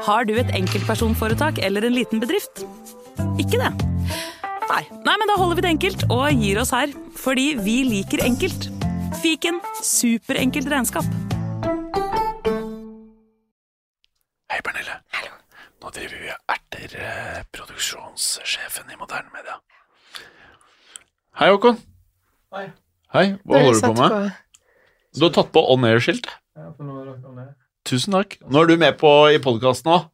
Har du et enkeltpersonforetak eller en liten bedrift? Ikke det? Nei. Nei, men da holder vi det enkelt og gir oss her. Fordi vi liker enkelt. Fiken superenkelt regnskap. Hei, Pernille. Nå driver vi og erter eh, produksjonssjefen i Moderne Media. Hei, Håkon. Hei. Hei, hva holder du på med? Du har tatt på on air-skilt. Tusen takk. Nå er du med på i podkasten òg.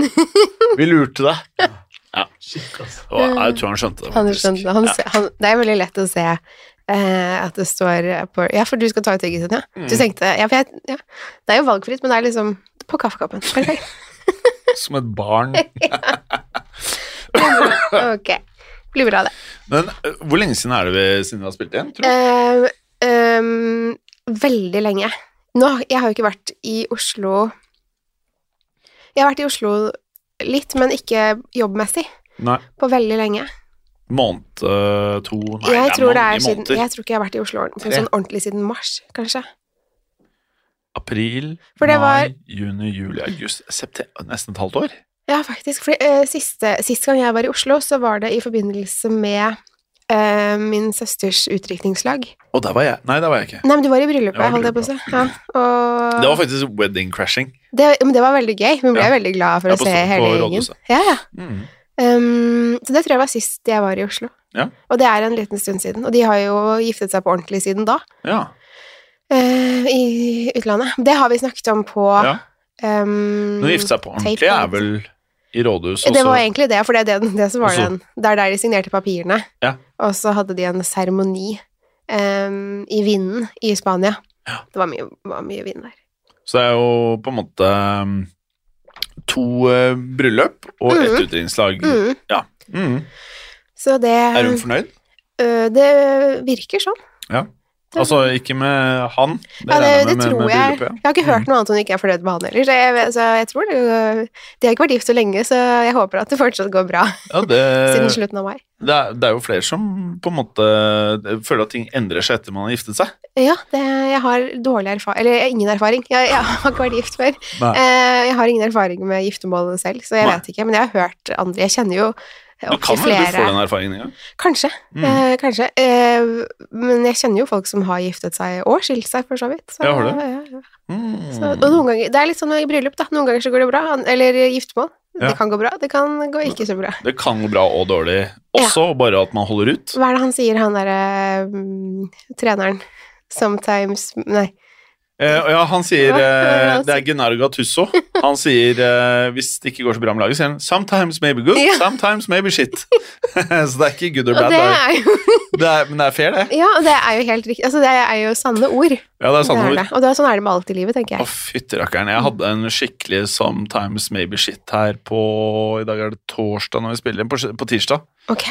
Vi lurte deg. Ja. Og jeg tror han skjønte det. Han skjønte skjønte, han, Ja. han, det er veldig lett å se eh, at det står på Ja, for du skal ta ut tyggisen, ja. Mm. Du tenkte ja, jeg, ja. Det er jo valgfritt, men det er liksom på kaffekoppen. Perfekt. Som et barn. Ok. Blir bra, det. Men eh, hvor lenge siden er det vi, siden vi har spilt igjen? Tror du? Eh, um, veldig lenge. Nå, jeg har jo ikke vært i Oslo Jeg har vært i Oslo litt, men ikke jobbmessig. Nei. På veldig lenge. Måned, uh, to Nei, jeg, det tror det er siden, jeg tror ikke jeg har vært i Oslo sånn ordentlig siden mars, kanskje. April, var- mai, juni, juli, august september, Nesten et halvt år? Ja, faktisk. For uh, sist gang jeg var i Oslo, så var det i forbindelse med eh, min søsters utdrikningslag. Og der var jeg. Nei, der var jeg ikke. Nei, men du var i bryllupet, var i holdt jeg på å si. Ja, og Det var faktisk wedding crashing. det, men det var veldig gøy. Hun ble Ja. veldig glad for å se hele gjengen. rådhuset. Ja, ja. Mm. Um, så det tror jeg var sist jeg var i Oslo. Ja. Og det er en liten stund siden. Og de har jo giftet seg på ordentlig siden da, Ja. Uh, i utlandet. Det har vi snakket om på ja. um, Når de gifter seg på ordentlig, tape, er vel i rådhus Det var egentlig det, for det er det, det som var Også- den. Det er der de signerte papirene. Ja. Og så hadde de en seremoni um, i vinden i Spania. Ja. Det var mye, var mye vind der. Så det er jo på en måte um, to uh, bryllup og ett Mhm. utdrikningslag. Mm. Ja. Mm. Så det Er hun fornøyd? Uh, Det virker sånn. Ja. Altså ikke med han, det, Ja, det, det med, tror med, med jeg. bryllupet. Jeg har ikke hørt noe annet hun ikke er fornøyd med han heller. Så jeg, så jeg tror det De har ikke vært gift så lenge, så jeg håper at det fortsatt går bra Ja, det, siden slutten av mai. det, er, det er jo flere som på en måte føler at ting endrer seg etter man har giftet seg. Ja, det, jeg har dårlig erfaring Eller jeg har ingen erfaring. Jeg, jeg har ikke vært gift før. Nei. Eh, jeg har ingen erfaring med giftermål selv, så jeg Nei. vet ikke. Men jeg har hørt andre Jeg kjenner jo Du kan vel du får den erfaringen en gang? Kanskje. Mm. Eh, kanskje. Eh, men jeg kjenner jo folk som har giftet seg og skilt seg, for så vidt. Så, Ja, har du? ja. Mm. Så, og noen ganger, det er litt sånn i bryllup, da. Noen ganger så går det bra. Eller giftermål. Ja. Det kan gå bra, det kan gå ikke så bra. Det kan gå bra og dårlig også, bare at man holder ut. Hva er det han sier, han derre um, treneren? Sometimes Nei. Og ja, han sier er det er Gennaro Gattusso. Han sier uh, hvis det ikke går så bra med laget, sier han 'sometimes maybe good, Ja. sometimes maybe shit'. så det er ikke good or bad. det Det er, jo det er, men det er fair, det. Ja, og det er jo helt riktig. Altså, det er jo sanne ord. Ja, det er Det sanne er ord. det. Og det er, sånn er det med alt i livet, tenker Å, jeg. fytti rakkeren. Jeg hadde en skikkelig 'sometimes maybe shit' her på I dag er det torsdag når vi spiller, på, på tirsdag. Ok.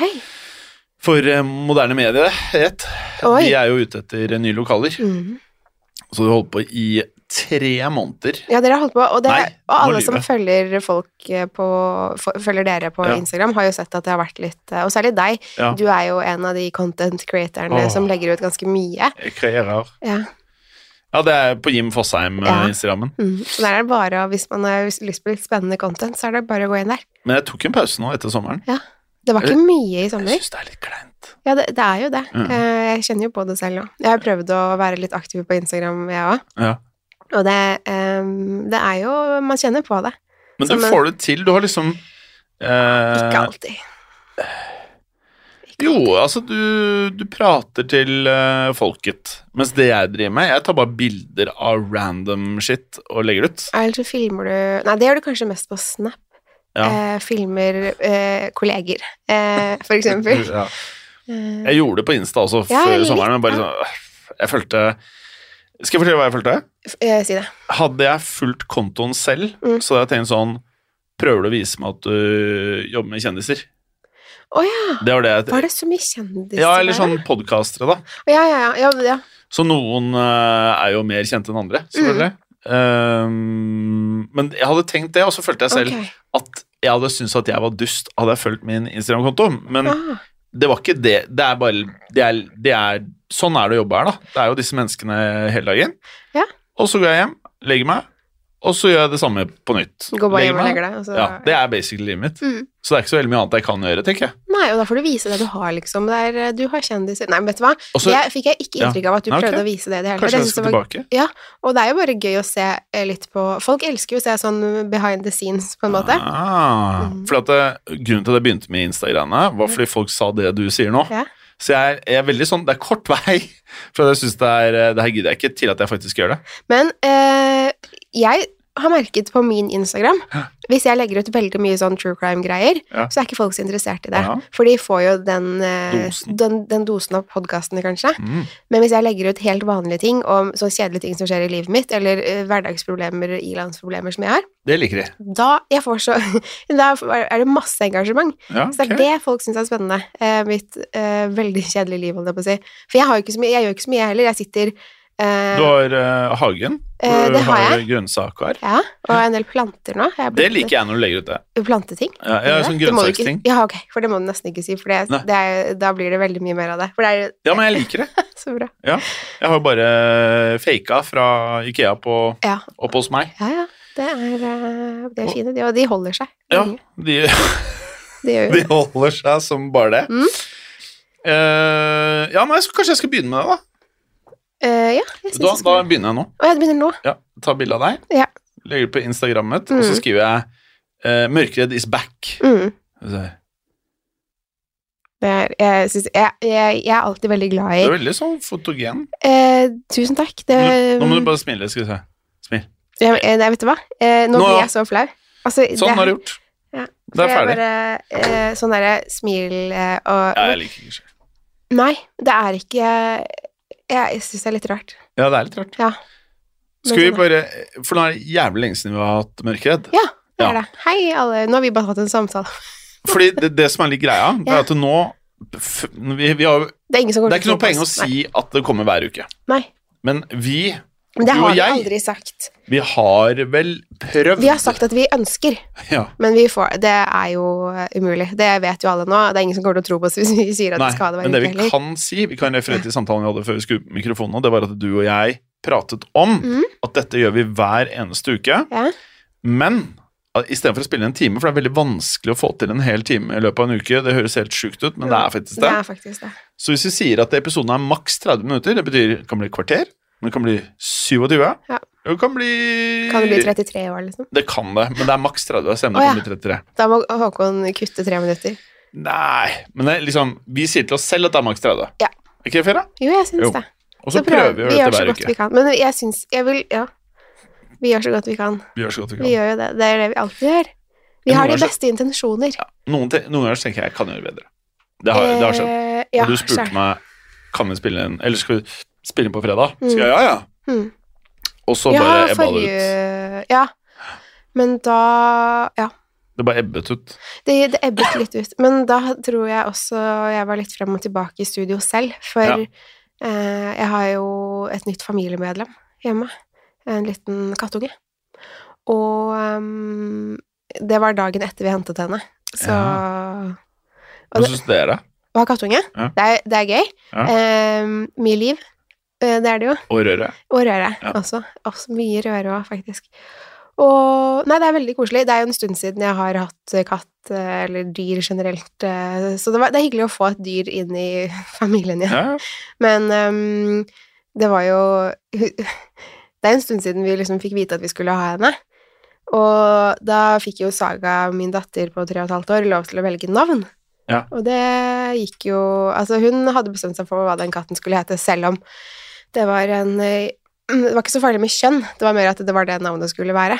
For moderne medier, rett. Oi. De er jo ute etter nye lokaler. Mhm. Så du holdt på i tre måneder. Ja, dere har holdt på, og, det, Nei, og alle som følger folk eh, på Følger dere på Ja. Instagram, har jo sett at det har vært litt eh, Og særlig deg. Ja. Du er jo en av de content creatorene Åh. som legger ut ganske mye. Jeg kreerer. Ja. Ja, det er på Jim Fosheim, Ja. eh. Mm. Der er det bare, Hvis man har lyst på litt spennende content, så er det bare å gå inn der. Men jeg tok en pause nå etter sommeren. Det var ikke mye i sommer. Jeg syns det er litt kleint. Ja, det, det er jo det. Mm. Eh, Jeg kjenner jo på det selv nå. Jeg har prøvd å være litt aktiv på Instagram, jeg òg. Ja. Og det, um, det er jo Man kjenner på det. Men du får det til. Du har liksom Ikke eh, alltid. Jo, altså du, du prater til uh, folket. Mens det jeg driver med, jeg tar bare bilder av random shit og legger det ut. Eller så filmer du Nei, det gjør du kanskje mest på Snap. Ja. Eh, filmer eh, kolleger, eh, for eksempel. Ja. Eh, Jeg gjorde det på Insta også Ja, før sommeren, men bare sånn øh, Jeg følte Skal jeg fortelle hva jeg følte? f- eh, si det. Hadde jeg fulgt kontoen selv, Mm. så hadde jeg tenkt sånn Prøver du å vise meg at du jobber med kjendiser? Å ja! Det var det jeg Var det så mye kjendiser Ja, eller sånn podkastere, da. Å, Ja, ja, ja. Så noen eh, er jo mer kjente enn andre, selvfølgelig. Um, men jeg hadde tenkt det, og så følte jeg selv okay. at jeg hadde syntes at jeg var dust, hadde jeg fulgt min Instagram-konto. Men Ah, det var ikke det. Det er bare det er, det er, Sånn er det å jobbe her, da. Det er jo disse menneskene hele dagen. Ja. Og så går jeg hjem, legger meg, og så gjør jeg det samme på nytt. Gå bare hjem og legger deg. Altså, Ja, Det er basically livet mitt. Mm. Så det er ikke så veldig mye annet jeg kan gjøre, tenker jeg. Nei, og da får du vise det du har, liksom. Det er, eh, du har kjendiser Nei, men vet du hva? Også, det fikk jeg ikke Ja. inntrykk av at du prøvde å vise det i det hele tatt. Kanskje jeg skal var- tilbake. Og det er jo bare gøy å se eh, litt på Folk elsker jo å se sånn behind the scenes, på en måte. Ah, Mm. for at det, Grunnen til at jeg begynte med Instagramene, var fordi folk sa det du sier nå. Ja. Så jeg er, jeg er veldig sånn Det er kort vei at jeg syns det er Det her gidder jeg ikke, til at jeg faktisk gjør det. Men eh, jeg har merket på min Instagram Hvis jeg legger ut veldig mye sånn true crime-greier, Ja. så er ikke folk så interessert i det. Ja. For de får jo den, eh, Dosen. den, den dosen av podkastene, kanskje. Mm. Men hvis jeg legger ut helt vanlige ting om så kjedelige ting som skjer i livet mitt, eller uh, hverdagsproblemer, ilandsproblemer som jeg har, Det liker de. da, jeg får så, da er det masse engasjement. Ja, Så det er det folk syns er spennende. Uh, mitt uh, veldig kjedelige liv, holdt jeg på å si. For jeg, har ikke så mye, jeg gjør ikke så mye, jeg heller. Jeg sitter Du har uh, hagen, Uh, det har jeg. grønnsaker. Ja, og en del planter nå. Det liker jeg når du legger ut det. Planteting. Ja, jeg har sånn grønnsaksting. Ja, ok, for det må du nesten ikke si, for det, det er, da blir det veldig mye mer av det. Det er Ja, men jeg liker det. så bra. Jeg har jo bare faka fra Ikea på, Ja, oppe hos meg. ja. ja. Det er, det er fine, de, og de holder seg. Ja, de, De de holder seg som bare det. Mm. Uh, ja, nei, så kanskje jeg skal begynne med det, da. Eh, ja, jeg Da, skal... da begynner jeg nå. Å, jeg begynner nå. Ja, Ta bilde av deg, Ja. legger det på Instagrammet, og så Mm. skriver jeg uh, 'Mørkredd is back'. Mm. Det er, jeg, synes, jeg, jeg, jeg er alltid veldig glad i Du er veldig sånn fotogen. eh, Tusen takk. Det, Nå, nå må du bare smile. Skal vi se. Smil. Ja, eh, Nei, vet du hva? Eh, nå Nå, blir jeg så flau. Altså, Sånn har du gjort. Ja, Det er ferdig. Bare, eh, sånn derre smil eh, og Ja, jeg liker ikke skjegg. Nei, det er ikke Jeg syns det er litt rart. Ja, det er litt rart. Ja. Skal vi bare For nå er det jævlig lenge siden vi har hatt mørkredd. Ja, det Ja. er det. Hei, alle. Nå har vi bare hatt en samtale. Fordi det, det som er litt greia, det er at nå vi, vi har, Det er ingen som kommer Det er ikke noe poeng å si at det kommer hver uke. Nei. Men vi, Men det har vi aldri sagt. vi har vel prøvd Vi har sagt at vi ønsker, ja. men vi får Det er jo eh, umulig. Det vet jo alle nå. Det er ingen som kommer til å tro på oss hvis vi sier at Nei, det skal det men det vi heller. kan si, vi kan referere til samtalen vi hadde før vi skulle mikrofonen, og det var at du og jeg pratet om mm. at dette gjør vi hver eneste uke, Ja. men at istedenfor å spille en time, for det er veldig vanskelig å få til en hel time i løpet av en uke, det høres helt sjukt ut, men det er faktisk Det det. er faktisk det. Så hvis vi sier at episoden er maks 30 minutter, det betyr det kan bli et kvarter, men det kan bli 27, Ja. det kan bli Kan det bli 33 år, liksom? Det kan det, men det er maks 30, så Å, emnet kan ja. bli 33. Da må Håkon kutte tre minutter. Nei, men det liksom, vi sier til oss selv at det er maks 30. Ja. Er ikke det fair, da? Jo, jeg syns Jo. det. Og så prøver vi å gjøre gjør dette hver uke. vi kan. Men jeg syns Jeg vil Ja. Vi gjør så godt vi kan. Vi gjør så godt vi kan. Vi gjør jo det. Det er det vi alltid gjør. Vi har de beste intensjoner. Ja, noen, ganger tenker jeg jeg kan gjøre bedre. Det har, det har skjedd. Og ja, Og du spurte meg kan vi spille en Eller skal vi spille inn på fredag. Mm. Skal jeg ja, ja. Mm. Og så ja, bare ebba det ut. Ja. Men da Ja. Det bare ebbet ut. Det, det ebbet litt ut. Men da tror jeg også jeg var litt frem og tilbake i studio selv, for Ja. eh, jeg har jo et nytt familiemedlem hjemme. En liten kattunge. Og um, det var dagen etter vi hentet henne. Så Hva syns dere? Å ha kattunge, Ja. det, er, det er gøy. Ja. Eh, mye liv. Eh, det er det jo. Og røre. Og røre Ja. også. også. Mye røre òg, faktisk. Og Nei, det er veldig koselig. Det er jo en stund siden jeg har hatt katt, eh, eller dyr generelt, eh, så det, var, det er hyggelig å få et dyr inn i familien igjen. Ja. Men um, det var jo Det er en stund siden vi liksom fikk vite at vi skulle ha henne. Og da fikk jo Saga, min datter på tre og et halvt år, lov til å velge navn. Ja. Og det gikk jo Altså, hun hadde bestemt seg for hva den katten skulle hete, selv om det var en eh, Det var ikke så farlig med kjønn, det var mer at det var det navnet skulle være.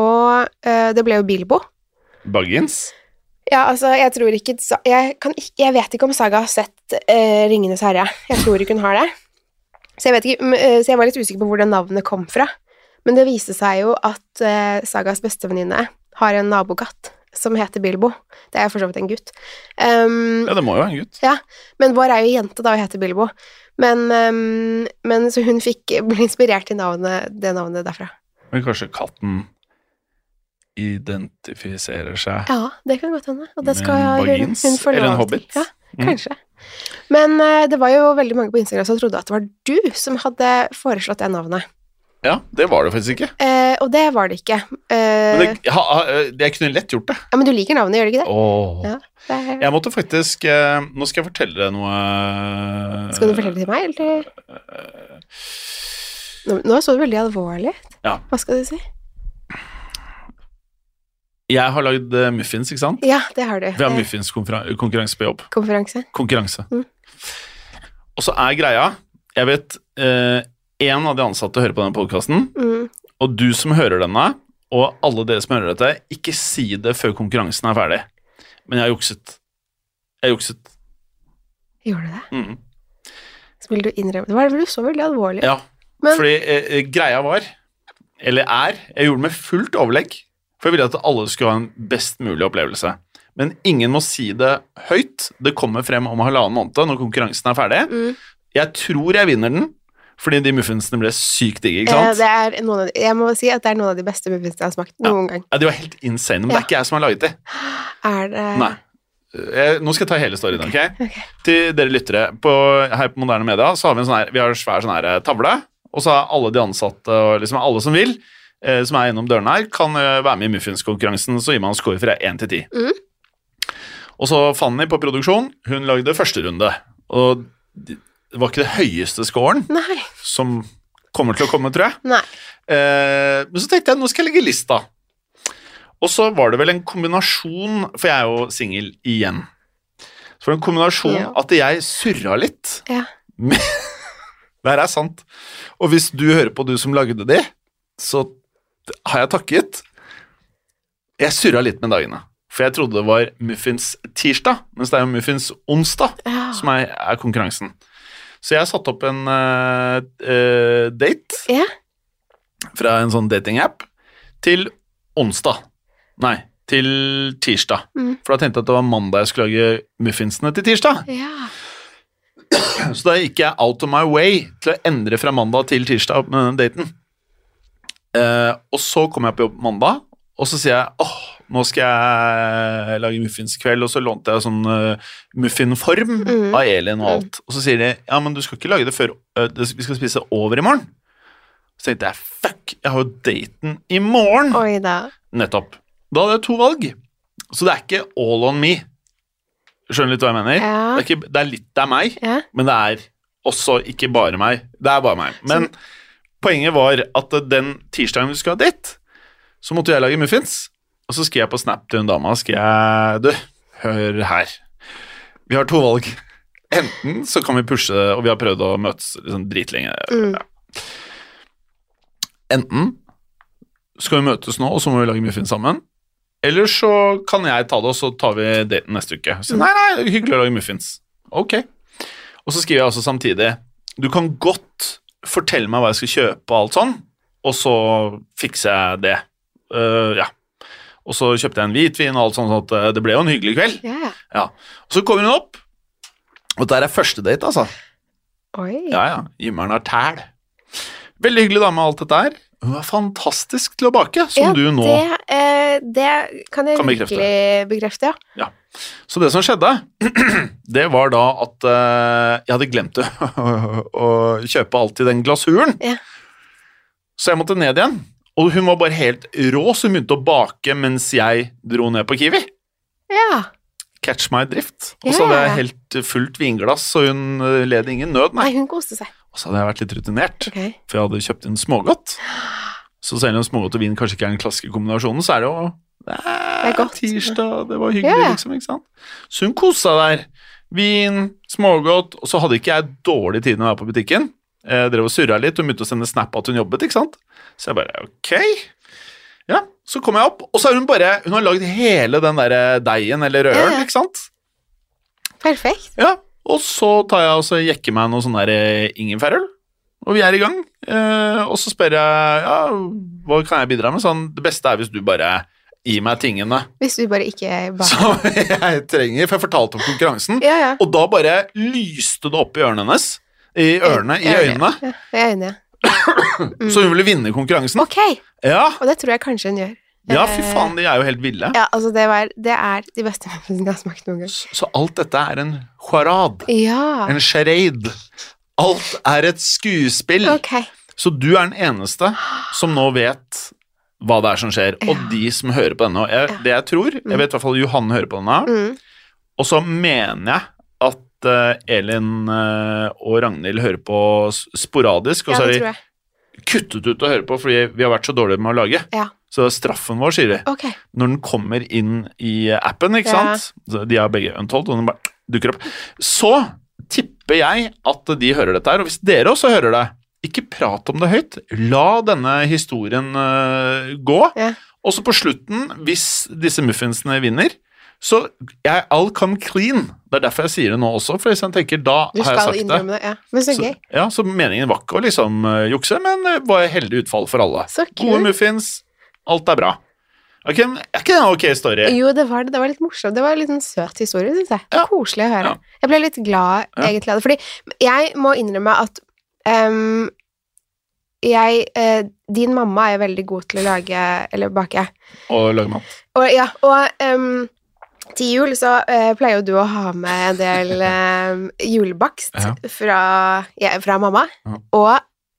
Og eh, det ble jo Bilbo. Baggins? Ja, altså, jeg tror ikke Jeg, kan ikke, jeg vet ikke om Saga har sett eh, Ringenes herre. Jeg tror ikke hun har det. Så jeg, vet ikke, så jeg var litt usikker på hvor det navnet kom fra. Men det viste seg jo at eh, Sagas bestevenninne har en nabokatt som heter Bilbo. Det er for så vidt en gutt. Um, Ja, det må jo være en gutt. men vår er jo jente, da, og heter Bilbo. Men, um, men så hun fikk ble inspirert til navnet, det navnet derfra. Men kanskje katten identifiserer seg Ja, det kan godt hende. Og det skal en hun, baggins? hun få Eller en lov til. hobbit? Ja, Mm. kanskje. Men uh, det var jo veldig mange på Instagram som trodde at det var du som hadde foreslått det navnet. Ja, det var det faktisk ikke. Eh, og det var det ikke. Eh, Men det, ha, ha, jeg kunne lett gjort det. ja, men du liker navnet, gjør du ikke det? Åh. Ja, det er, Jeg måtte faktisk eh, Nå skal jeg fortelle deg noe Skal du fortelle det til meg, eller? Nå, nå så du veldig alvorlig ut. Ja. Hva skal du si? Jeg har lagd eh, muffins, ikke sant? Ja, det har du. Vi har Eh, muffinskonkurranse på jobb. Konferanse. Konkurranse. Mm. Og så er greia Jeg vet en av de ansatte hører på denne podkasten, Mm. og du som hører denne, og alle dere som hører dette, ikke si det før konkurransen er ferdig. Men jeg har jukset. Jeg jukset. Gjorde du det? Mm. Så vil du innrømme det? Var det så veldig alvorlig? Ja, Men- fordi eh, eh, greia var, eller er, jeg gjorde det med fullt overlegg, for jeg ville at alle skulle ha en best mulig opplevelse. Men ingen må si det høyt. Det kommer frem om halvannen måned når konkurransen er ferdig. Mm. Jeg tror jeg vinner den, fordi de muffinsene ble sykt digge, ikke Eh, sant? det er noen av de, jeg må si at det er noen av de beste muffinsene jeg har smakt noen gang. Ja, de var helt insane, men det er ikke jeg som har laget de. Er det Nei. Jeg, nå skal jeg ta hele storyen, ok? okay. Til dere lyttere, på, her på Moderne Media så har vi en sånn her, vi har svær sånn her eh, tavle, og så er alle de ansatte og liksom alle som vil, eh, som er innom dørene her, kan eh, være med i muffinskonkurransen, så gir man score fra 1 til 10. Mm. Og så Fanny på produksjon, hun lagde første runde, og det var ikke det høyeste scoren Nei. som kommer til å komme, tror jeg. Eh, men så tenkte jeg nå skal jeg legge lista. Og så var det vel en kombinasjon, for jeg er jo singel igjen. Så var det en kombinasjon Ja. at jeg surra litt. Ja. med- Det her er sant. Og hvis du hører på, du som lagde det, så har jeg takket. Jeg surra litt med dagene. For jeg trodde det var muffins tirsdag, mens det er jo muffins onsdag Ja. som er, er konkurransen. Så jeg satte opp en uh, uh, date ja. fra en sånn datingapp til onsdag. Nei, til tirsdag. Mm. For da tenkte jeg at det var mandag jeg skulle lage muffinsene til tirsdag. ja. Så da gikk jeg out of my way til å endre fra mandag til tirsdag med den daten. Uh, og så kom jeg på jobb mandag, og så sier jeg åh, nå skal jeg lage muffins i kveld, og så lånte jeg sånn uh, muffinform Mm. av Elin og alt. Og så sier de ja, men du skal ikke lage det før uh, vi skal spise over i morgen. Så tenkte jeg fuck, jeg har jo daten i morgen. Oi da. Nettopp. Da hadde jeg to valg. Så det er ikke all on me. Skjønner litt hva jeg mener? Ja. Det, er ikke, det er litt det er meg, Ja. men det er også ikke bare meg. Det er bare meg. Men poenget var at den tirsdagen vi skulle ha date, så måtte jeg lage muffins. Og så skrev jeg på Snap til hun dama skrev jeg, Du, hør her. Vi har to valg. Enten så kan vi pushe, og vi har prøvd å møtes liksom dritlenge. Mm. Ja. Enten skal vi møtes nå, og så må vi lage muffins sammen. Eller så kan jeg ta det, og så tar vi daten neste uke. Så nei, nei, er hyggelig å lage muffins. Ok. Og så skriver jeg også samtidig Du kan godt fortelle meg hva jeg skal kjøpe og alt sånn, og så fikser jeg det. Uh, ja. Og så kjøpte jeg en hvitvin og alt sånt, sånn at øh, det ble jo en hyggelig kveld. Ja, ja. Og så kommer hun opp, og der er første date, altså. Oi. Ja, ja. Gimmeren har tæl. Veldig hyggelig dame, alt dette her. Hun var fantastisk til å bake, som ja, du nå Det, eh, det kan jeg Kan bekrefte. virkelig bekrefte, ja. ja. Så det som skjedde, det var da at eh, jeg hadde glemt å, å kjøpe alltid den glasuren. Ja. Så jeg måtte ned igjen. Og hun var bare helt rå, så hun begynte å bake mens jeg dro ned på Kiwi. Ja. Catch my drift. Og så hadde jeg helt fullt vinglass, og hun eh, led ingen nød, nei. Nei, hun koste seg. Og så hadde jeg vært litt rutinert, okay. for jeg hadde kjøpt inn smågodt. Så selv om smågodt og vin kanskje ikke er den klassiske kombinasjonen, så er det jo det er, godt. tirsdag, det var hyggelig, Ja, liksom. ikke sant? Så hun kosa der. Vin, smågodt, og så hadde ikke jeg dårlig tid når jeg var på butikken. Jeg drev og surra litt, hun begynte å sende snap at hun jobbet, ikke sant. Så jeg bare ok. Ja, så kom jeg opp, og så har hun bare Hun har lagd hele den der deigen eller røren, Ja, ja. ikke sant. Perfekt. Ja, og så tar jeg og så jekker meg noe sånn der eh, ingefærøl, og vi er i gang. Eh, og så spør jeg ja, hva kan jeg bidra med. Sånn, det beste er hvis du bare gir meg tingene Hvis du bare ikke bare som jeg trenger, for jeg fortalte om konkurransen. Ja, ja. Og da bare lyste det opp i ørene hennes. I ørene, i øynene. Ja, i øynene, ja. Så hun ville vinne konkurransen. Ok, Ja, og det tror jeg kanskje hun gjør. ja fy faen, de er jo helt ville. Ja, altså det, var, det er de beste muffinsene jeg har smakt noen gang. Så alt dette er en charade. Ja, En charade. Alt er et skuespill. ok. Så du er den eneste som nå vet hva det er som skjer, og Ja. de som hører på denne. Og jeg, det jeg tror, jeg vet i hvert fall Johanne hører på denne, Mm. og så mener jeg at eh, Elin eh, og Ragnhild hører på sporadisk, og så har de kuttet ut å høre på fordi vi har vært så dårlige med å lage. Ja. Så straffen vår, sier de, okay. når den kommer inn i appen, ikke Ja. sant De har begge Untold, og den bare dukker opp. Så tipper jeg at de hører dette her, og hvis dere også hører det, ikke prat om det høyt. La denne historien øh, gå. Ja. Og så på slutten, hvis disse muffinsene vinner, så jeg, all come clean. Det er derfor jeg sier det nå også, for jeg tenker da har jeg sagt det. det. Ja. Men så Så, gøy. ja, så meningen var ikke å liksom uh, jukse, men det var heldig utfall for alle. Så Gode muffins, alt er bra. Er ikke, er ikke det en ok story? Jo, det var det. Det var litt morsomt. Det var en liten søt historie, syns jeg. Ja. Koselig å høre. Ja. Jeg ble litt glad egentlig av det. Fordi jeg må innrømme at um, jeg eh, Din mamma er veldig god til å lage eller bake. Og lage mat. Og ja, og ehm, til jul så uh, pleier jo du å ha med en del uh, julebakst Ja. fra, ja, fra mamma. Ja. Og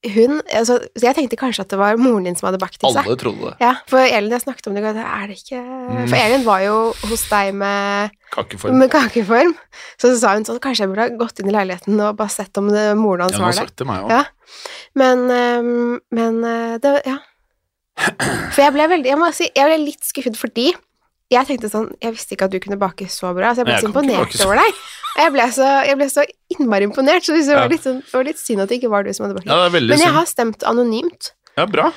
hun altså, Så jeg tenkte kanskje at det var moren din som hadde bakt til seg. Alle trodde det. Ja, for Elin jeg snakket om det er det ikke Mm. For Elin var jo hos deg med, Kakeform. med kakeform, så så sa hun sånn Kanskje jeg burde ha gått inn i leiligheten og bare sett om det, moren hans Ja, var der. meg også. Ja. Men, men eh, det Ja. For jeg ble veldig Jeg må si, jeg ble litt skuffet fordi jeg tenkte sånn Jeg visste ikke at du kunne bake så bra, så jeg ble jeg så imponert over deg. Og jeg ble så, jeg ble så innmari imponert, så det Ja. var litt, sånn, det var litt synd at det ikke var du som hadde bakt. Ja, det Men jeg har stemt anonymt. Ja, bra.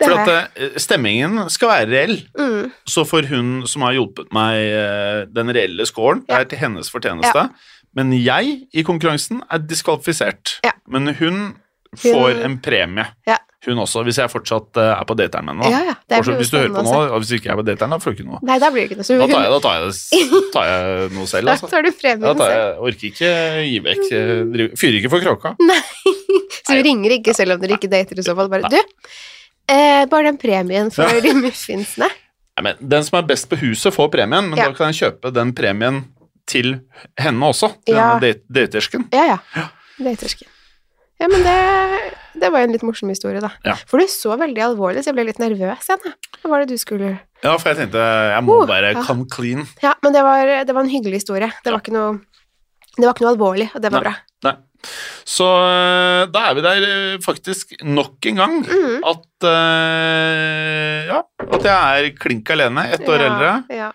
Det For at eh, stemmingen skal være reell. Mm. Så for hun som har hjulpet meg eh, den reelle scoren, det Ja. er til hennes fortjeneste. Men jeg i konkurransen er diskvalifisert. Ja. Men hun får en premie. Ja. Hun også, hvis jeg fortsatt uh, er på dateren med henne. Ja, ja, hvis du hører på nå, og hvis du ikke er på dateren, da får du ikke noe. Nei, da blir det ikke noe. Da tar jeg, da tar jeg, tar jeg noe selv, Da altså. tar du premien selv. jeg, orker ikke gi vekk eh, Fyrer ikke for kråka. Så du ringer ikke selv om dere ikke dater i så fall. Bare du, eh, bare den premien for Ja. de muffinsene. Nei, men Den som er best på huset, får premien, men da kan jeg kjøpe den premien til henne også. Til Ja. denne datersken. Ja, ja. Datersken. Ja, men det, det var jo en litt morsom historie, da. Ja. For du så veldig alvorlig, så jeg ble litt nervøs igjen. Da. Hva var det du skulle Ja, for jeg tenkte jeg må Oh, bare ja. come clean. Ja, men det var, det var en hyggelig historie. Det var ikke noe det var ikke noe alvorlig, og det var Nei. bra. Nei. Så øh, da er vi der øh, faktisk nok en gang. mm. At uh, Ja, at jeg er klink alene, ett år ja, eldre, Ja.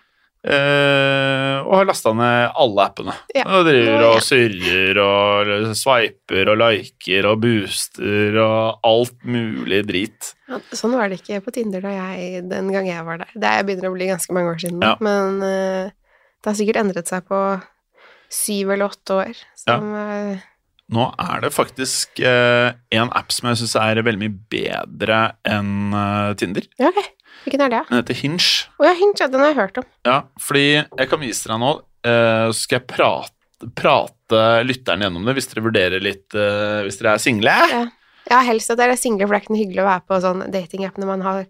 Øh, og har lasta ned alle appene. Ja. Og driver og surrer og sveiper og liker og booster og alt mulig drit. Ja, Sånn var det ikke på Tinder da jeg, den gang jeg var der. Det er- begynner å bli ganske mange år siden Ja. men uh, det har sikkert endret seg på syv eller åtte år. Som, eh, Nå er det faktisk en app som jeg syns er veldig mye bedre enn Tinder. Okay. ok. Hvilken er det? Den heter Hinge. Å ja, Hinge, ja, den har jeg hørt om. Ja, fordi jeg kan vise deg nå, eh, så skal jeg prate, prate lytteren gjennom det, hvis dere vurderer litt, eh, hvis dere er single. Ja. Ja, helst at dere er single, for det er ikke noe hyggelig å være på sånn datingapp når man har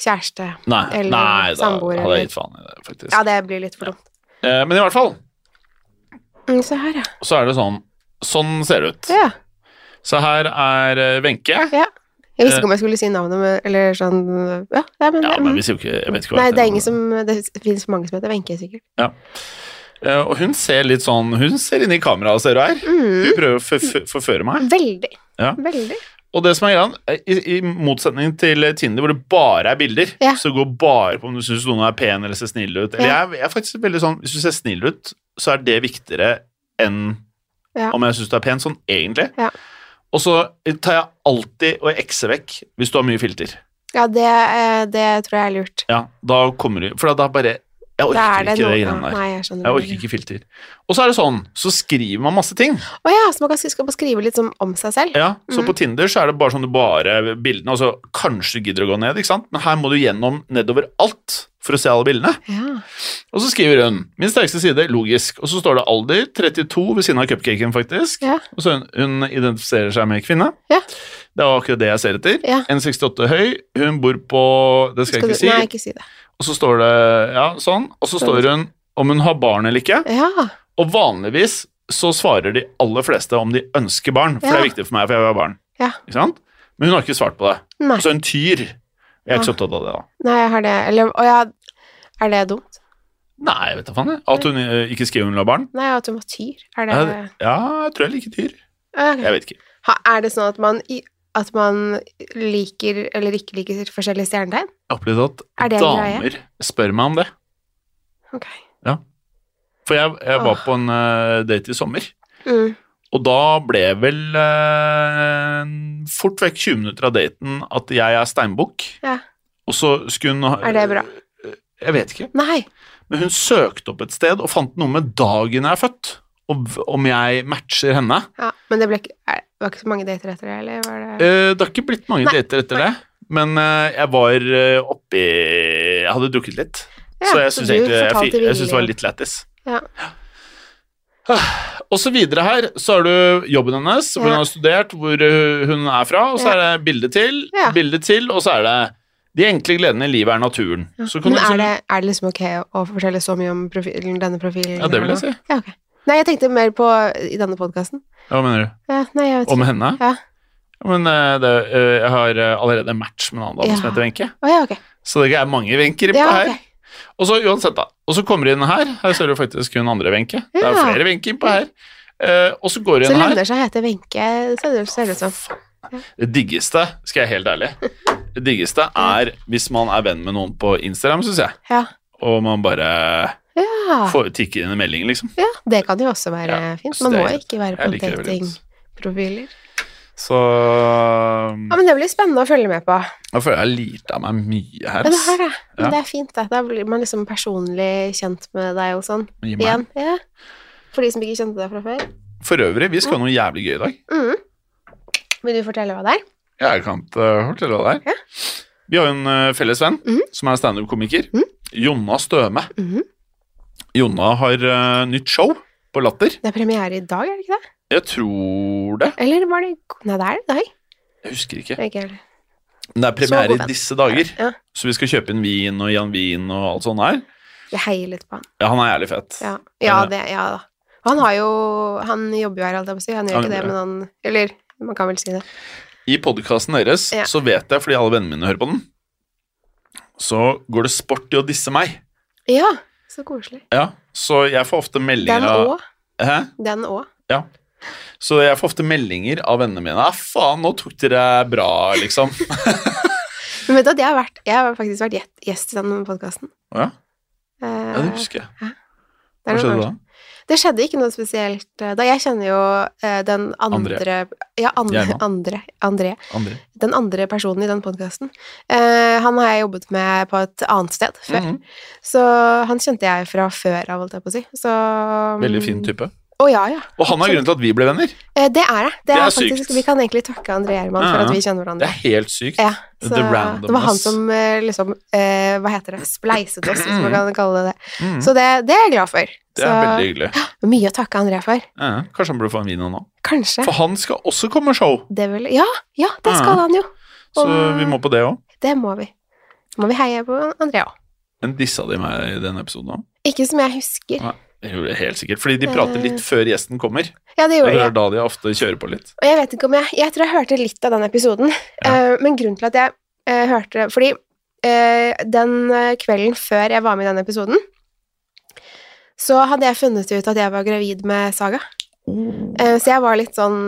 kjæreste. Nei, Eller nei da hadde jeg gitt faen i det, faktisk. Ja, det blir litt for dumt. Eh, men i hvert fall, Mm, se her, ja. så er det sånn, sånn ser det ut. ja. Så her er Wenche. Wenche. Jeg visste ikke om jeg skulle si navnet, men- eller sånn Ja, ja men, Ja, mm. men vi sier jo ikke, jeg vet ikke hva Nei, det er ingen som Det finnes mange som heter Wenche, sikkert. Ja. og hun ser litt sånn, hun ser inn i kameraet, ser du her. Mm. Hun prøver å forf- forføre meg. Veldig. Ja. Veldig. Og det som er greia, i, i motsetning til Tinder, hvor det bare er bilder, Ja. så går bare på om du syns noen er pen eller ser snill ut. Eller Ja. jeg, jeg er faktisk veldig sånn, Hvis du ser snill ut, så er det viktigere enn om jeg syns du er pen, sånn egentlig. Ja. Og så tar jeg alltid og ekser vekk hvis du har mye filter. Ja, det, eh, det tror jeg er lurt. Ja, da kommer du For da bare Jeg orker Da er det ikke det greiene der. Nei, jeg. Jeg orker ikke filter. Og så er det sånn, så skriver man masse ting. Å ja, så man kan skal skrive litt sånn om seg selv? Ja, Så på Tinder så er det bare sånn du bare bildene, og så kanskje du gidder å gå ned, ikke sant? Men her må du gjennom nedover alt for å se alle bildene. Ja. Og så skriver hun min sterkeste side, logisk. Og så står det alder, 32 ved siden av cupcaken, faktisk. Ja. Og så hun, hun identifiserer seg med kvinne. Ja. Det var akkurat det jeg ser etter. Ja. 1,68 høy, hun bor på Det skal, Skal jeg du, ikke si. nei, ikke si det. Og så står det ja, sånn. Og så står hun om hun har barn eller ikke. Ja. Og vanligvis så svarer de aller fleste om de ønsker barn, for det er viktig for meg, for jeg vil ha barn. Ja. Ikke sant? Men hun har ikke svart på det. Nei. Så en tyr Jeg er ikke så opptatt av det, da. Nei, jeg har det Eller Å ja, er det dumt? Nei, jeg vet da faen. At hun eh, ikke skriver hun vil ha barn? Nei, at hun var tyr. Er det Ja, jeg tror jeg liker tyr. Okay. Jeg vet ikke. Ha, Er det sånn at man, i- at man liker eller ikke liker forskjellige stjernetegn? Jeg har opplevd at Er det en greie? damer spør meg om det. Ok. For jeg, jeg var oh. på en uh, date i sommer, Mm. og da ble vel uh, fort vekk 20 minutter av daten at jeg er steinbukk. Ja. Og så skulle hun ha Er det bra? Jeg vet ikke. Nei. Men hun søkte opp et sted og fant noe med dagen jeg er født. Om jeg matcher henne. Ja, men det ble ikke, er, var ikke så mange dater etter det, eller var det Eh, det har ikke blitt mange Nei, dater etter det, men eh, jeg var eh, oppi Jeg hadde drukket litt. Ja, så jeg syns det var litt lættis. Ja. Og så videre her, så har du jobben hennes, hvor hun har studert, hvor uh, hun er fra, og så Ja. er det bilde til, Ja. bilde til, og så er det de enkle gledene i livet er naturen. Ja. Så kan Men du er liksom- det, er det liksom ok å fortelle så mye om profilen, denne profilen? Ja, det vil jeg si. Ja, ok. Nei, jeg tenkte mer på i denne podkasten. Hva mener du? Ja, nei, jeg vet Om ikke. henne? Ja. Ja, Men eh, det, eh, jeg har eh, allerede match med en annen dame Ja. som heter Wenche, Oh, ja, ok. så det er mange Wencher på her. Okay. Og så uansett, da. Og så kommer du inn her. Her ser du faktisk hun andre Wenche. Det er flere Wenche innpå her. Og så går du inn her. Så lønner seg å hete Wenche, ser det ut som. Det diggeste, skal jeg helt ærlig Det diggeste er hvis man er venn med noen på Instagram, syns jeg. Ja. Og man bare Ja. får tikker inn en melding, liksom. ja, det kan jo også være Ja, fint. Man må er- ikke være på datingprofiler. Så Ja, men det blir spennende å følge med på. jeg føler jeg lært av meg mye her. Men det her, ja. Men det er fint, det. Da blir man liksom personlig kjent med deg og sånn. Igjen. Ja. For de som ikke kjente deg fra før. For øvrig, vi skal ha noe jævlig gøy i dag. Mm. Vil du fortelle hva det er? Jeg kan uh, fortelle hva det er. Ja. Vi har jo en uh, felles venn mm. som er standup-komiker. Mm. Jonna Støme. Mhm. Jonna har uh, nytt show på Latter. Det er premiere i dag, er det ikke det? Jeg tror det. Eller var det Nei, det er i dag. Jeg husker ikke. Ikke. Men det er premiere i disse dager. Ja. Så vi skal kjøpe inn vin og Jan Wien og alt sånt her. Jeg heier litt på han. Ja, han er jævlig fett. Ja, ja det Ja da. Han har jo Han jobber jo her, holdt jeg på å si. Han gjør Han ikke det. men han Eller man kan vel si det. I podkasten deres Ja. så vet jeg, fordi alle vennene mine hører på den, så går det sport i å disse meg. Ja, så koselig. Ja, Så jeg får ofte meldinger Den òg. Hæ? Den òg. Så jeg får ofte meldinger av vennene mine. Ja, faen, nå tok dere bra, liksom. Men vet du at jeg har, vært, jeg har faktisk vært gjest- i den podkasten. Ja, ja det husker jeg. Hva skjedde da? Det skjedde ikke noe spesielt eh, da. Jeg kjenner jo eh, den andre. Ja, andre, andre, André. André. Den andre personen i den podkasten. han har jeg jobbet med på et annet sted før. Mhm. Så han kjente jeg fra før av, holdt jeg på å si. Så Veldig fin type. Å ja, ja. Og han er grunnen til at vi ble venner. Eh, det er det. Det, Det er, faktisk, sykt. Vi kan egentlig takke André Gjerman Ja, for at vi kjenner Det hverandre. er helt sykt. Ja, så The det var han som eh, liksom eh, Hva heter det? Spleiset oss, hvis man kan kalle det det. Mhm. Så det, det er jeg glad for. Det er veldig hyggelig. Mye å takke André for. Ja, kanskje han burde få en vino nå. Kanskje. For han skal også komme show, Det vil Ja, ja, det skal Ja. han jo. så vi må på det òg. Det må vi. Må vi heie på André òg. Men dissa de meg i den episoden òg? Ikke som jeg husker. Nei. Det jeg helt sikkert. Fordi de prater Eh. litt før gjesten kommer. Ja, det Og gjorde det er da de ofte kjører på litt. Og jeg vet ikke om jeg Jeg tror jeg hørte litt av den episoden. Ja. Eh, men grunnen til at jeg eh, hørte Fordi den kvelden før jeg var med i den episoden, så hadde jeg funnet ut at jeg var gravid med Saga. Eh, så jeg var litt sånn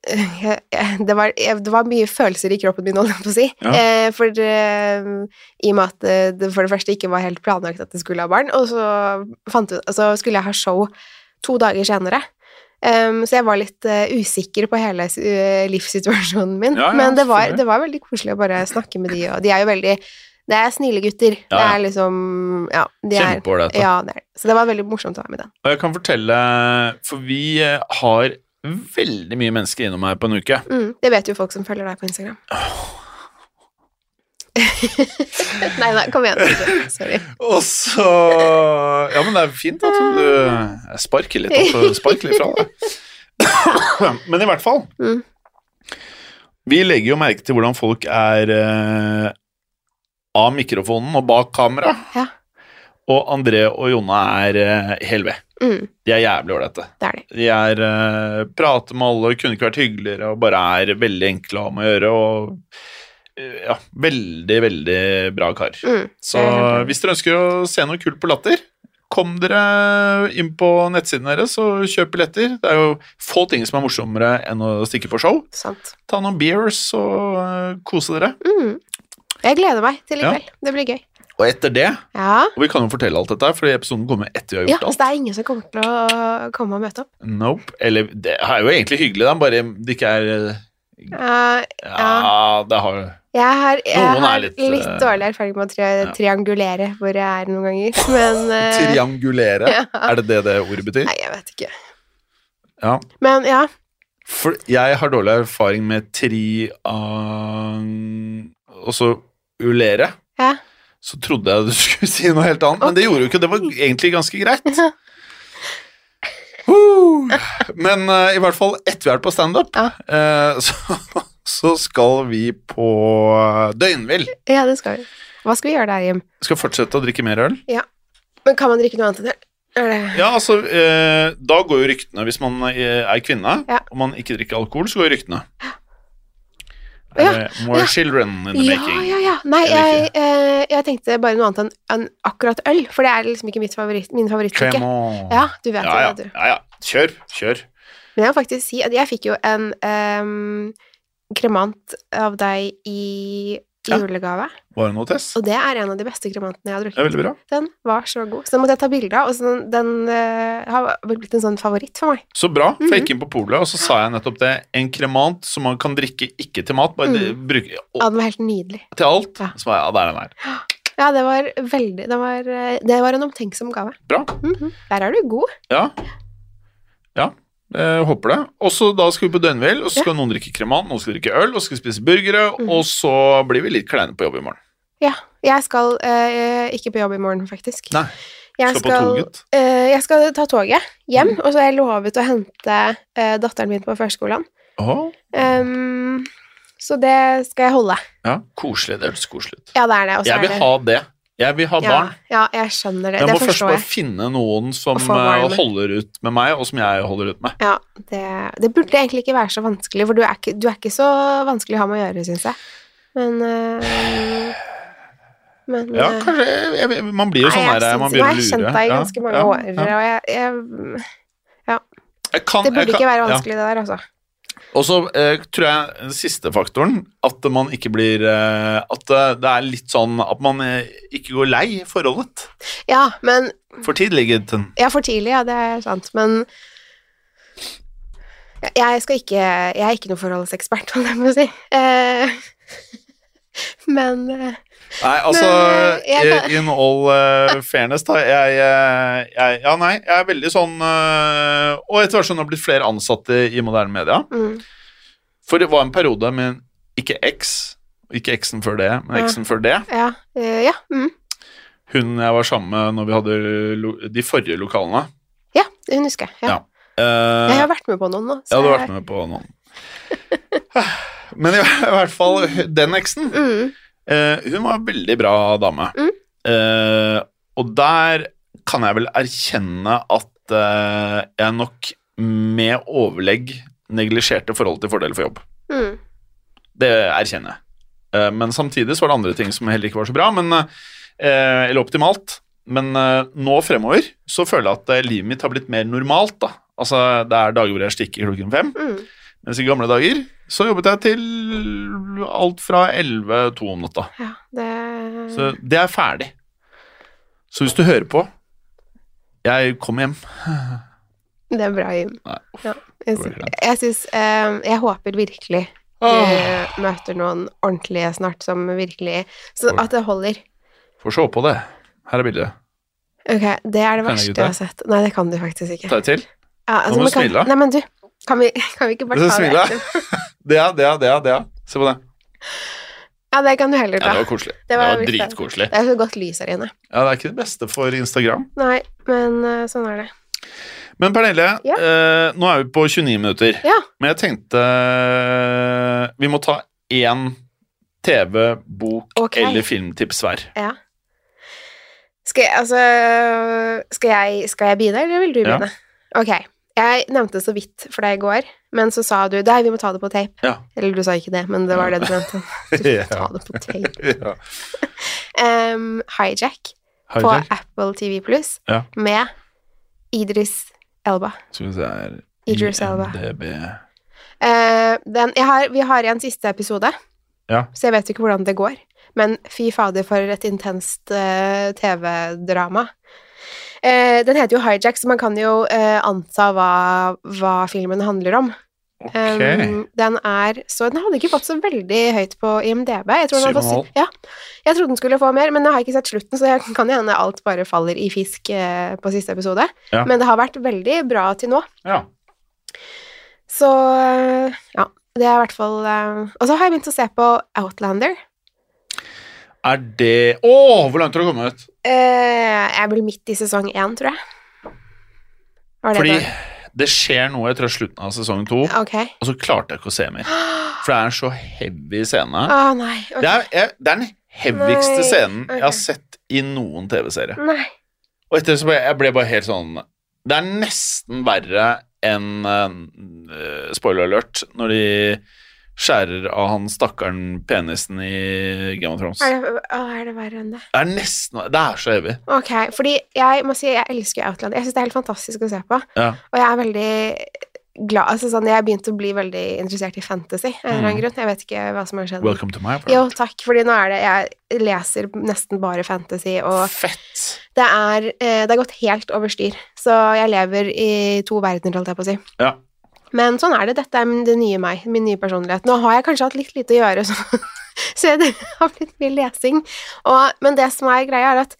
jeg, jeg, det, var, jeg, det var mye følelser i kroppen min, holdt jeg på å si. Ja. Eh, for eh, I og med at det for det første ikke var helt planlagt at jeg skulle ha barn, og så, fant, ut- så skulle jeg ha show to dager senere. Um, så jeg var litt uh, usikker på hele uh, livssituasjonen min. Ja, ja, Men det var, det var veldig koselig å bare snakke med de, og de er jo veldig Det er snille gutter. Ja, Det er liksom Ja, de Kjempeålreite. ja, det er det. Så det var veldig morsomt å være med i den. Og jeg kan fortelle, for vi eh, har veldig mye mennesker innom her på en uke. Mm, det vet jo folk som følger deg på Instagram. nei, da, kom igjen. Sorry. Og så Ja, men det er fint at du sparker litt opp sparker litt fra deg. Men i hvert fall. Mm. Vi legger jo merke til hvordan folk er eh, av mikrofonen og bak kamera. Ja. Og André og Jonna er uh, hel ved. Mm, De er jævlig ålreite. de. Er uh, prater med alle, kunne ikke vært hyggeligere, og bare er veldig enkle å ha med å gjøre. Og uh, ja, veldig, veldig bra kar. Mm, Så hvis dere ønsker å se noe kult på Latter, kom dere inn på nettsiden deres og kjøp billetter. Det er jo få ting som er morsommere enn å stikke på show. Sant. Ta noen beers og eh, kose dere. Mm. Jeg gleder meg til i Ja. kveld. Det blir gøy. Og etter det, Ja. og vi kan jo fortelle alt dette, for episoden kommer etter vi har ja, alt. så det er ingen som kommer til å komme og møte opp. Nope. Eller det er jo egentlig hyggelig, da, bare det ikke er Uh, Ja, det har jeg har, jeg har litt, litt, eh, dårlig erfaring med å tri ja. triangulere hvor jeg er noen ganger, men uh, Triangulere, ja. er det det det ordet betyr? Nei, jeg vet ikke. Ja. Men ja. For jeg har dårlig erfaring med triang... Og så ulere. Ja. Så trodde jeg du skulle si noe helt annet, men det gjorde du ikke. Det var egentlig ganske greit. Uh, men uh, i hvert fall etter vi er på standup, Ja. uh, så, så skal vi på døgnvill. ja, det skal vi. Hva skal vi gjøre der, Jim? Skal fortsette å drikke mer øl. Ja. Men kan man drikke noe annet enn det? Ja, altså, eh, da går jo ryktene Hvis man eh, er kvinne Ja. og man ikke drikker alkohol, så går ryktene. Ja, Det more ja. children in the Ja, making? ja, ja. Nei, jeg, eh, jeg tenkte bare noe annet enn enn akkurat øl, for det er liksom ikke mitt favoritt, min favorittdrikke. Ja, du vet ja, ja, det, du. ja, ja. Kjør, kjør. Men jeg må faktisk si at jeg fikk jo en um, kremant av deg i Ja. julegave, Var det noe Tess? og det er en av de beste kremantene jeg har Det er drukket. veldig bra. Den var så god. Så den måtte jeg ta bilde av, og så den, den eh, har blitt en sånn favoritt for meg. Så bra. For Mhm. jeg gikk inn på polet, og så sa jeg nettopp det. En kremant som man kan drikke ikke til mat, bare mm. bruke Ja, den var helt nydelig. til alt. Ja. Så var jeg, ja, det er den her. Ja, det var veldig Det var, eh, det var en omtenksom gave. Bra. Mhm. Der er du god. Ja. Ja, jeg håper det. Og så da skal vi på døgnhvil, og så skal noen drikke kremant, noen skal drikke øl, og skal spise burgere, mm. og så blir vi litt kleine på jobb i morgen. Ja. Jeg skal uh, ikke på jobb i morgen, faktisk. Nei, Jeg skal på toget. eh, jeg skal ta toget hjem, og så har jeg lovet å hente uh, datteren min på førskolen. Åh, Ehm, så det skal jeg holde. ja, koselig. Det høres koselig ut. Ja, det er det. Også Jeg vil det- ha det. Jeg vil ha ja, barn. Ja, jeg skjønner det. Jeg det må først bare jeg. finne noen som eh, holder ut med meg, og som jeg holder ut med. Ja, det, det burde egentlig ikke være så vanskelig, for du er ikke, du er ikke så vanskelig å ha med å gjøre, syns jeg. Men øh, Men Ja, eh, kanskje jeg, jeg, Man blir jo sånn der, man begynner å jeg har kjent deg i ganske mange ja, år, ja. og jeg, jeg kan- Det burde ikke være ja. vanskelig, det der, altså. Og så eh, tror jeg den siste faktoren, at man ikke blir eh, At eh, det er litt sånn at man eh, ikke går lei forholdet. Ja, men For tidlig. den- Ja, for tidlig, ja, det er sant, men jeg skal ikke Jeg er ikke noen forholdsekspert, holdt jeg på å si. Eh, men eh, Nei, altså kan- In all uh, fairness, da. Jeg, eh, jeg Ja, nei, jeg er veldig sånn uh, Og etter hvert som det har blitt flere ansatte i moderne media mm, For det var en periode med ikke X, ikke X-en før det, men. X-en før det. Ja. eh, ja. Mm, Hun jeg var sammen med når vi hadde de forrige lokalene. ja, hun husker jeg. Ja. Ja. Uh, Jeg har vært med på noen nå. Ja, du har vært med på noen. Men i, i hvert fall den eksen. Mm, eh, hun var en veldig bra dame. Mm. Eh, og der kan jeg vel erkjenne at eh, jeg nok med overlegg neglisjerte forholdet til fordel for jobb. mm, Det erkjenner jeg. Eh, men samtidig så var det andre ting som heller ikke var så bra, men, eh, eller optimalt. Men nå fremover så føler jeg at livet mitt har blitt mer normalt. da. Altså, Det er dager hvor jeg stikker klokken fem, mm. mens i gamle dager så jobbet jeg til alt fra 11-2 om natta. Ja, det Så det er ferdig. Så hvis du hører på Jeg kommer hjem. Det er bra, Jim. Nei, Ja, jeg, det jeg synes, eh, Jeg håper virkelig Åh, du møter noen ordentlige snart som virkelig Så at det holder. Får se på det. Her er bildet. Ok, det er det verste jeg har sett. Nei, det kan du faktisk ikke. Ta et til. Ja, Nå må du du kan- smile. Nei, men du, kan vi, kan vi ikke bare ta det? Det, er, det, er, det, er, det. er. Se på det. Ja, det kan du heller ta. Ja, det var koselig. Det Det var, var dritkoselig. Det er så godt lys her inne. Ja, det er ikke det beste for Instagram. Nei, men uh, sånn er det. Men Pernille, Ja. eh, nå er vi på 29 minutter. Ja. Men jeg tenkte eh, vi må ta én TV, bok okay. eller filmtips hver. Ja. Skal jeg, altså skal jeg, skal jeg begynne, eller vil du begynne? Ja. Ok. Jeg nevnte så vidt for deg i går, men så sa du Nei, vi må ta det på tape. Ja. Eller du sa ikke det, men det var det du mente. Du får ta det på tape. ja. Um, Hijack på Apple TV Pluss Ja. med Idris Elba. Syns jeg er Idris Elba. Eh, den, har, vi har en siste episode, Ja. så jeg vet ikke hvordan det går. Men fy fader, for et intenst uh, TV-drama. Eh, den heter jo Hijack, så man kan jo eh, anta hva, hva filmen handler om. Okay. Um, den er så Den hadde ikke fått så veldig høyt på IMDb. Jeg, tror den hadde fått, 7,5. ja, jeg trodde den skulle få mer, men nå har jeg ikke sett slutten, så jeg kan jo hende alt bare faller i fisk eh, på siste episode. Ja. Men det har vært veldig bra til nå. ja. Så øh, ja, det er i hvert fall øh, Og så har jeg begynt å se på Outlander. Er det Å, hvor langt har du kommet? Uh, jeg blir midt i sesong én, tror jeg. Det Fordi det? det skjer noe etter slutten av sesong to, okay. og så klarte jeg ikke å se mer. For det er en så heavy scene. Å nei. okay. Det er, det er den heavigste Nei, scenen jeg har sett i noen TV-serie. Og etter det så ble jeg ble bare helt sånn Det er nesten verre enn uh, spoiler alert når de skjærer av han stakkaren penisen i Game of Thrones. Er det, å, er det verre enn det? Det er nesten Det er så evig. Ok, fordi jeg må si jeg elsker Outland. Jeg syns det er helt fantastisk å se på. Ja. Og jeg er veldig glad Altså sånn, jeg har begynt å bli veldig interessert i fantasy av en eller annen Mm. grunn. Jeg vet ikke hva som har skjedd. Welcome to my world. Jo, takk, fordi nå er det Jeg leser nesten bare fantasy, og Fett. det er, eh, det har gått helt over styr. Så jeg lever i to verdener, holdt jeg på å si. Ja. Men sånn er det. Dette er det nye meg, min nye personlighet. Nå har jeg kanskje hatt litt lite å gjøre, så, så det har blitt mye lesing. Og, men det som er greia, er at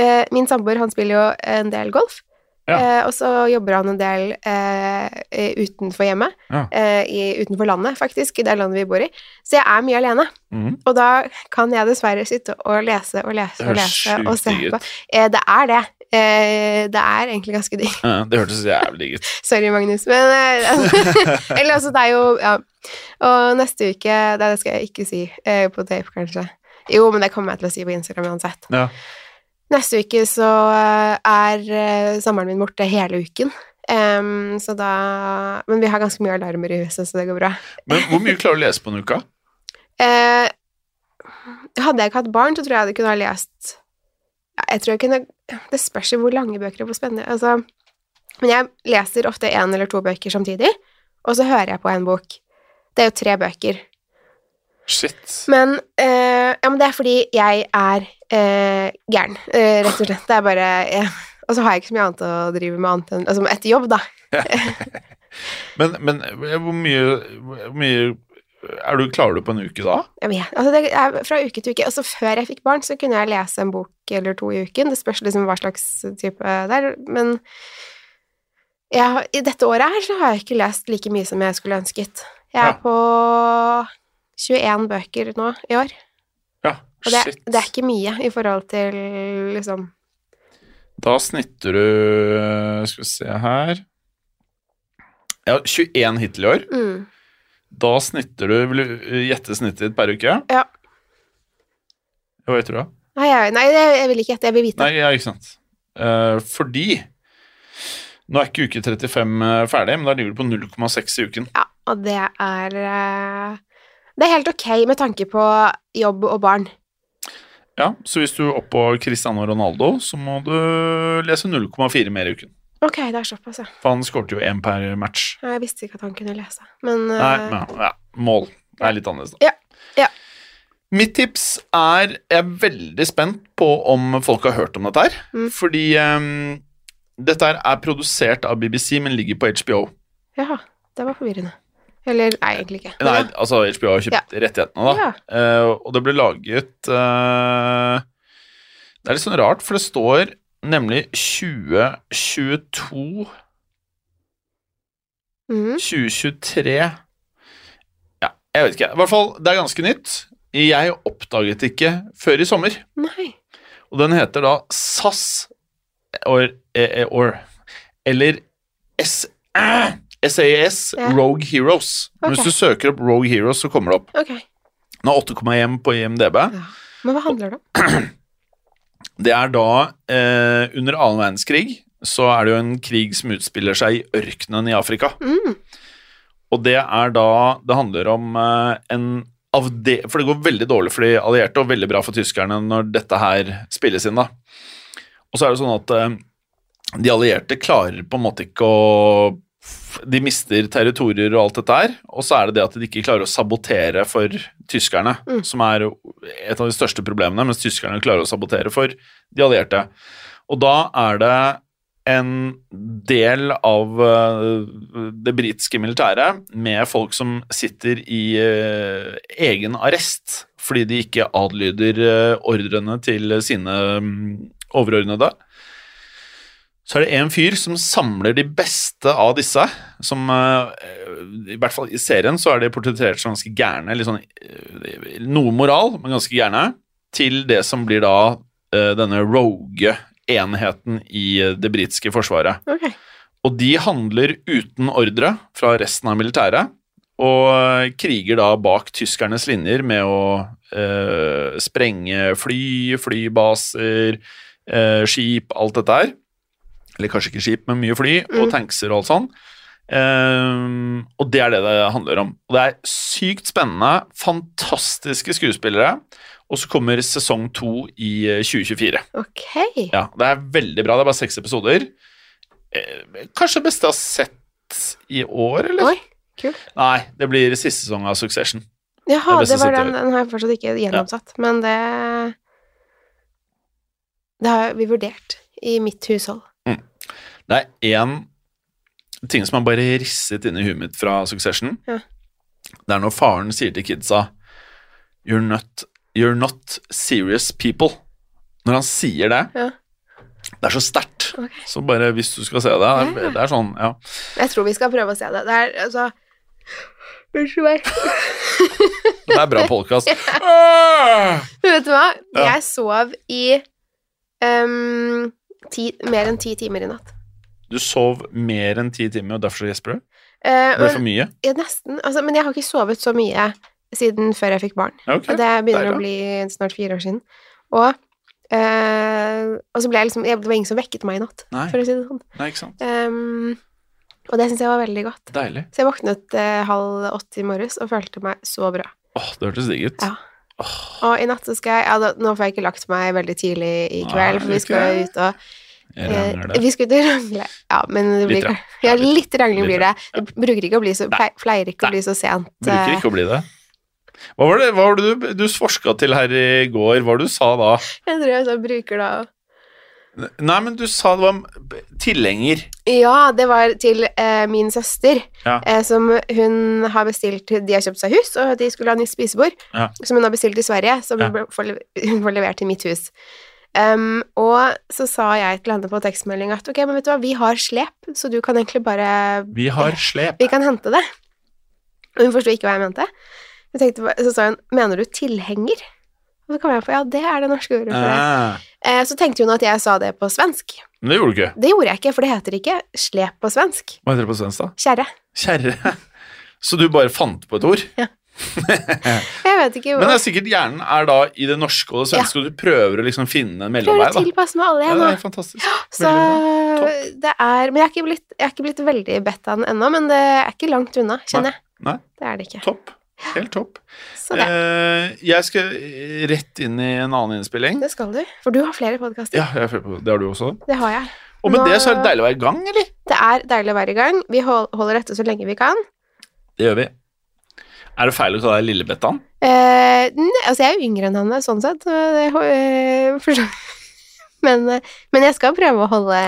eh, min samboer, han spiller jo en del golf. Ja. Eh, og så jobber han en del eh, utenfor hjemmet, Ja. eh, i, utenfor landet, faktisk, i det landet vi bor i. Så jeg er mye alene. Mm. Og da kan jeg dessverre sitte og lese og lese og lese og se på. Eh, det er det. Eh, det er egentlig ganske digg. Ja, det hørtes jævlig digg ut. Sorry, Magnus, men eh, Eller altså, det er jo Ja. Og neste uke Det skal jeg ikke si eh, på tape, kanskje. Jo, men det kommer jeg til å si på Instagram uansett. Ja. Neste uke så eh, er eh, samboeren min borte hele uken. Um, så da Men vi har ganske mye alarmer i huset, så det går bra. Men hvor mye klarer du å lese på en uke? Eh, hadde jeg ikke hatt barn, så tror jeg jeg kunne ha lest ja, Jeg tror jeg kunne Det spørs jo hvor lange bøker og hvor spennende altså, Men jeg leser ofte én eller to bøker samtidig, og så hører jeg på en bok. Det er jo tre bøker. Shit. Men, eh, ja, men det er fordi jeg er eh, gæren, eh, rett og slett. Det er bare Og så har jeg ikke så mye annet å drive med annet enn altså, etter jobb, da. Men, men hvor mye, hvor mye er du, Klarer du på en uke da? Jeg vet, altså det er fra uke til uke. Altså Før jeg fikk barn, så kunne jeg lese en bok eller to i uken. Det spørs liksom hva slags type det er. Men jeg, i dette året her så har jeg ikke lest like mye som jeg skulle ønsket. Jeg er Ja. på 21 bøker nå i år. Ja, shit. Og det, det er ikke mye i forhold til liksom Da snitter du Skal vi se her Ja, 21 hittil i år. mm, Da snitter du Vil du gjette snittet ditt per uke? Ja. Hva vet du da? Nei, jeg, nei, jeg vil ikke gjette. Jeg vil vite. Nei, ja, ikke sant. Uh, fordi Nå er ikke uke 35 ferdig, men da ligger du på 0,6 i uken. Ja, og det er eh, Det er helt ok med tanke på jobb og barn. Ja, Så hvis du er oppå Cristiano Ronaldo, så må du lese 0,4 mer i uken. Ok, det er såpass, ja. For han skårte jo én per match. Jeg visste ikke at han kunne lese. Men uh... Nei, men, ja, mål. Det er litt annerledes, da. Ja, ja. Mitt tips er Jeg er veldig spent på om folk har hørt om dette her. Mm. Fordi um, dette her er produsert av BBC, men ligger på HBO. Jaha, det var forvirrende. Eller nei, egentlig ikke. Nei, altså HBO har kjøpt rettighetene, da. Ja. Uh, og det ble laget uh, Det er litt sånn rart, for det står nemlig 2022 mm. 2023 Ja, jeg vet ikke. I hvert fall, det er ganske nytt. Jeg oppdaget det ikke før i sommer. Nei. Og den heter da SAS or, eh, or eller S, eh, SAS Ja. Rogue Heroes. Okay. Hvis du søker opp Rogue Heroes, så kommer det opp. Okay. Den har 8,1 på IMDb. Ja. Men hva handler det om? Det er da eh, under annen verdenskrig så er det jo en krig som utspiller seg i ørkenen i Afrika. Mm. Og det er da Det handler om eh, en avde... For det går veldig dårlig for de allierte, og veldig bra for tyskerne når dette her spilles inn, da. Og så er det sånn at eh, de allierte klarer på en måte ikke å De mister territorier og alt dette her, og så er det det at de ikke klarer å sabotere for tyskerne, Mm. som er et av de største problemene, mens tyskerne klarer å sabotere for de allierte. Og da er det en del av eh, det britiske militæret med folk som sitter i eh, egen arrest fordi de ikke adlyder eh, ordrene til sine mm, overordnede. Så er det en fyr som samler de beste av disse, som eh, I hvert fall i serien så er de portrettert som ganske gærne, litt sånn eh, Noe moral, men ganske gærne, til det som blir da eh, denne rogue-enheten i det britiske forsvaret. Okay. Og de handler uten ordre fra resten av militæret, og kriger da bak tyskernes linjer med å eh, sprenge fly, flybaser, eh, skip, alt dette her. Eller kanskje ikke skip, men mye fly, og Mm. tankser og alt sånn. Um, og det er det det handler om. Og det er sykt spennende, fantastiske skuespillere. Og så kommer sesong to i eh, 2024. Ok. Ja, det er veldig bra. Det er bare seks episoder. Eh, kanskje det beste jeg har sett i år, eller? Oi, kul. Nei, det blir siste sesong av Succession. Jaha, Det det var den. Den har jeg fortsatt ikke gjennomsatt, men det Det har vi vurdert i mitt hushold. Det er én ting som har bare risset inn i huet mitt fra Succession. Ja. Det er når faren sier til kidsa You're not, you're not serious people. Når han sier det, Ja. det er så sterkt. Okay. Så bare hvis du skal se det, det er, det er sånn, ja. Jeg tror vi skal prøve å se det. Det er altså Unnskyld meg. Det er bra podkast. Men vet du hva? Ja. Jeg sov i um, ti, mer enn ti timer i natt. Du sov mer enn ti timer, og derfor så gjesper du? Eh, Det ble for mye? ja, nesten. Altså, men jeg har ikke sovet så mye siden før jeg fikk barn. Okay. Og det begynner å bli snart fire år siden. Og, Uh, og så ble jeg liksom Det var ingen som vekket meg i natt, Nei, for å si det sånn. nei, ikke sant. Um, og det syns jeg var veldig godt. Deilig. Så jeg våknet uh, halv åtte i morges og følte meg så bra. Åh, det hørtes digg ut. Ja. Og i natt så skal jeg ja, da, Nå får jeg ikke lagt meg veldig tidlig i Nei, kveld, for vi skal ut og Eh, det. Vi ut og rangle. Ja, men det Litt blir rang- Ja, litt- litt rangling litt blir det. Det bruker ikke å bli så Pleier ikke Nei. å bli så sent. Bruker eh, ikke å bli det. Hva var det, hva var det du, du forska til her i går? Hva var det du sa da? Jeg tror jeg sa bruker da Nei, men du sa det var tilhenger. Ja, det var til eh, min søster, Ja. eh, som hun har bestilt De har kjøpt seg hus, og de skulle ha nytt spisebord, Ja. som hun har bestilt i Sverige, som ble- får hun får levert til mitt hus. Um, og så sa jeg til henne på tekstmelding at ok, men vet du hva, vi har slep, så du kan egentlig bare Vi har slep. Vi kan hente det. Og hun forsto ikke hva jeg mente. Jeg tenkte, så sa hun mener du tilhenger? Og så kom jeg på ja, det er det norske ordet for det. Ah, Eh, så tenkte hun at jeg sa det på svensk. men det gjorde du ikke. Det gjorde jeg ikke, for det heter ikke slep på svensk. Hva heter det på svensk, da? Kjerre. Kjerre. Så du bare fant på et ord? Jeg vet ikke Men det er sikkert hjernen er da i det norske og det svenske, og du prøver å liksom finne en Prøver mellomvei, å tilpasse meg alle, Ja, det er fantastisk. Så det er Men jeg er ikke blitt, jeg er ikke blitt veldig bedt av den ennå, men det er ikke langt unna, kjenner jeg. Nei. Det er det ikke. Topp. Helt topp. Så det, Eh, jeg skal rett inn i en annen innspilling. det skal du. For du har flere podkaster. Ja, jeg føler på- det har du også. Det har jeg. Og med Nå- det så er det deilig å være i gang, eller? Det er deilig å være i gang. Vi holder dette så lenge vi kan. Det gjør vi. Er det feil å kalle deg Lillebettan? Eh, altså, jeg er jo yngre enn henne, sånn sett. Det, øh, men, eh, men jeg skal prøve å holde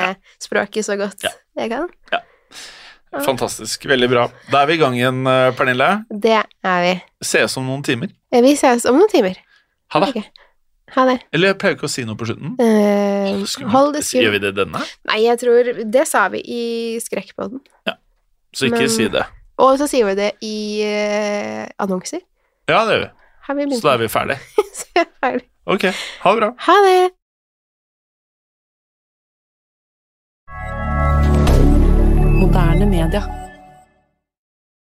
språket så godt Ja. jeg kan. Ja. Fantastisk. Veldig bra. Da er vi i gang igjen, eh, Pernille. Det er vi. Ses om noen timer. Vi ses om noen timer. Ha det. Okay. Ha det. Eller jeg pleier ikke å si noe på slutten. Skummelt. hold det Gjør vi det denne? Nei, jeg tror Det sa vi i Skrekkpodden. Så ikke Men- si det. Og så sier vi det i eh, annonser. Ja, det gjør vi. Så da er vi ferdig. Så jeg vi ferdig. Ok, ha det bra. Ha det! Moderne media.